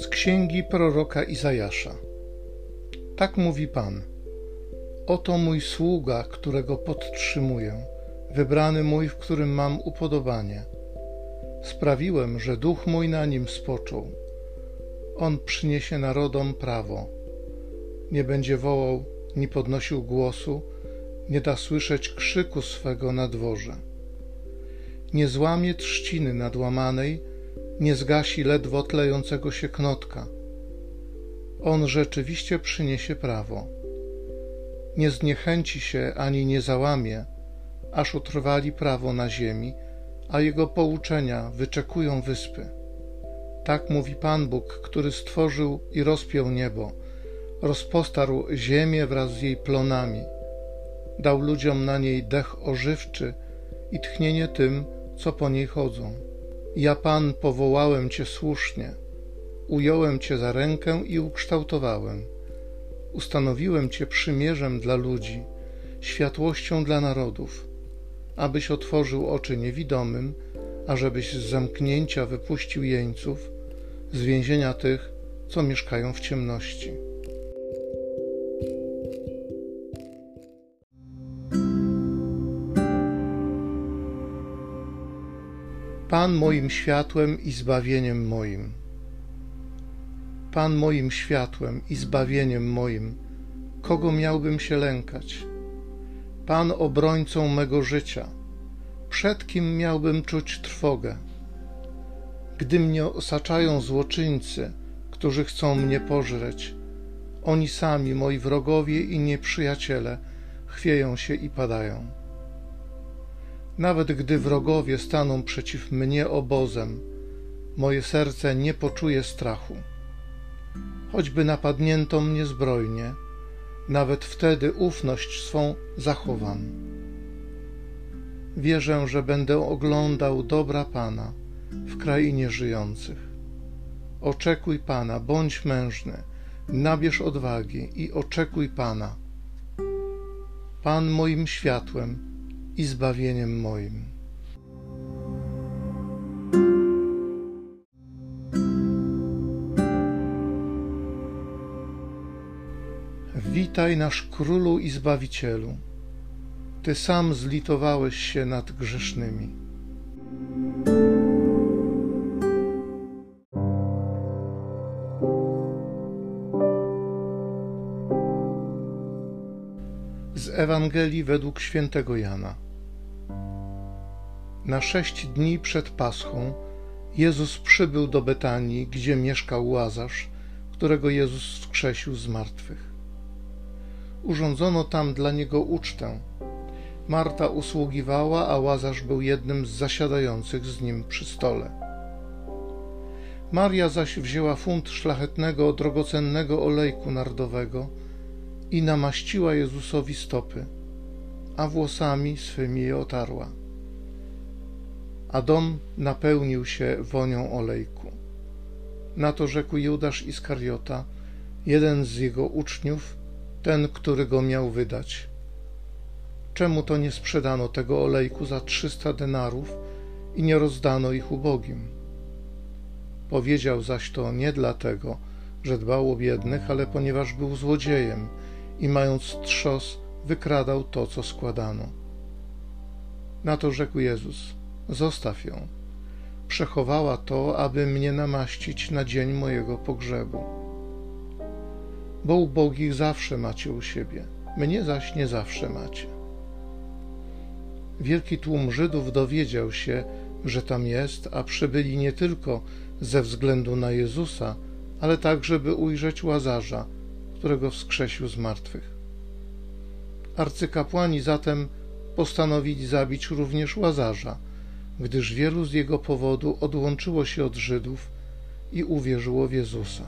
Z księgi proroka Izajasza. Tak mówi Pan. Oto mój sługa, którego podtrzymuję, wybrany mój, w którym mam upodobanie. Sprawiłem, że duch mój na nim spoczął. On przyniesie narodom prawo. Nie będzie wołał, nie podnosił głosu, nie da słyszeć krzyku swego na dworze. Nie złamie trzciny nadłamanej, nie zgasi ledwo tlejącego się knotka. On rzeczywiście przyniesie prawo. Nie zniechęci się ani nie załamie, aż utrwali prawo na ziemi, a jego pouczenia wyczekują wyspy. Tak mówi Pan Bóg, który stworzył i rozpiął niebo, rozpostarł ziemię wraz z jej plonami, dał ludziom na niej dech ożywczy i tchnienie tym, co po niej chodzą. Ja, Pan, powołałem Cię słusznie, ująłem Cię za rękę i ukształtowałem. Ustanowiłem Cię przymierzem dla ludzi, światłością dla narodów, abyś otworzył oczy niewidomym, ażebyś z zamknięcia wypuścił jeńców, z więzienia tych, co mieszkają w ciemności. Pan moim światłem i zbawieniem moim. Pan moim światłem i zbawieniem moim, kogo miałbym się lękać? Pan obrońcą mego życia, przed kim miałbym czuć trwogę? Gdy mnie osaczają złoczyńcy, którzy chcą mnie pożreć, oni sami, moi wrogowie i nieprzyjaciele, chwieją się i padają. Nawet gdy wrogowie staną przeciw mnie obozem, moje serce nie poczuje strachu. Choćby napadnięto mnie zbrojnie, nawet wtedy ufność swą zachowam. Wierzę, że będę oglądał dobra Pana w krainie żyjących. Oczekuj Pana, bądź mężny, nabierz odwagi i oczekuj Pana. Pan moim światłem i zbawieniem moim. Witaj nasz Królu i Zbawicielu. Ty sam zlitowałeś się nad grzesznymi. Z Ewangelii według świętego Jana. Na sześć dni przed Paschą Jezus przybył do Betanii, gdzie mieszkał Łazarz, którego Jezus wskrzesił z martwych. Urządzono tam dla niego ucztę. Marta usługiwała, a Łazarz był jednym z zasiadających z nim przy stole. Maria zaś wzięła funt szlachetnego, drogocennego olejku nardowego i namaściła Jezusowi stopy, a włosami swymi je otarła a dom napełnił się wonią olejku. Na to rzekł Judasz Iskariota, jeden z jego uczniów, ten, który go miał wydać. Czemu to nie sprzedano tego olejku za trzysta denarów i nie rozdano ich ubogim? Powiedział zaś to nie dlatego, że dbał o biednych, ale ponieważ był złodziejem i mając trzos, wykradał to, co składano. Na to rzekł Jezus – Zostaw ją. Przechowała to, aby mnie namaścić na dzień mojego pogrzebu. Bo ubogich zawsze macie u siebie, mnie zaś nie zawsze macie. Wielki tłum Żydów dowiedział się, że tam jest, a przybyli nie tylko ze względu na Jezusa, ale także, by ujrzeć łazarza, którego wskrzesił z martwych. Arcykapłani zatem postanowili zabić również łazarza gdyż wielu z jego powodu odłączyło się od Żydów i uwierzyło w Jezusa.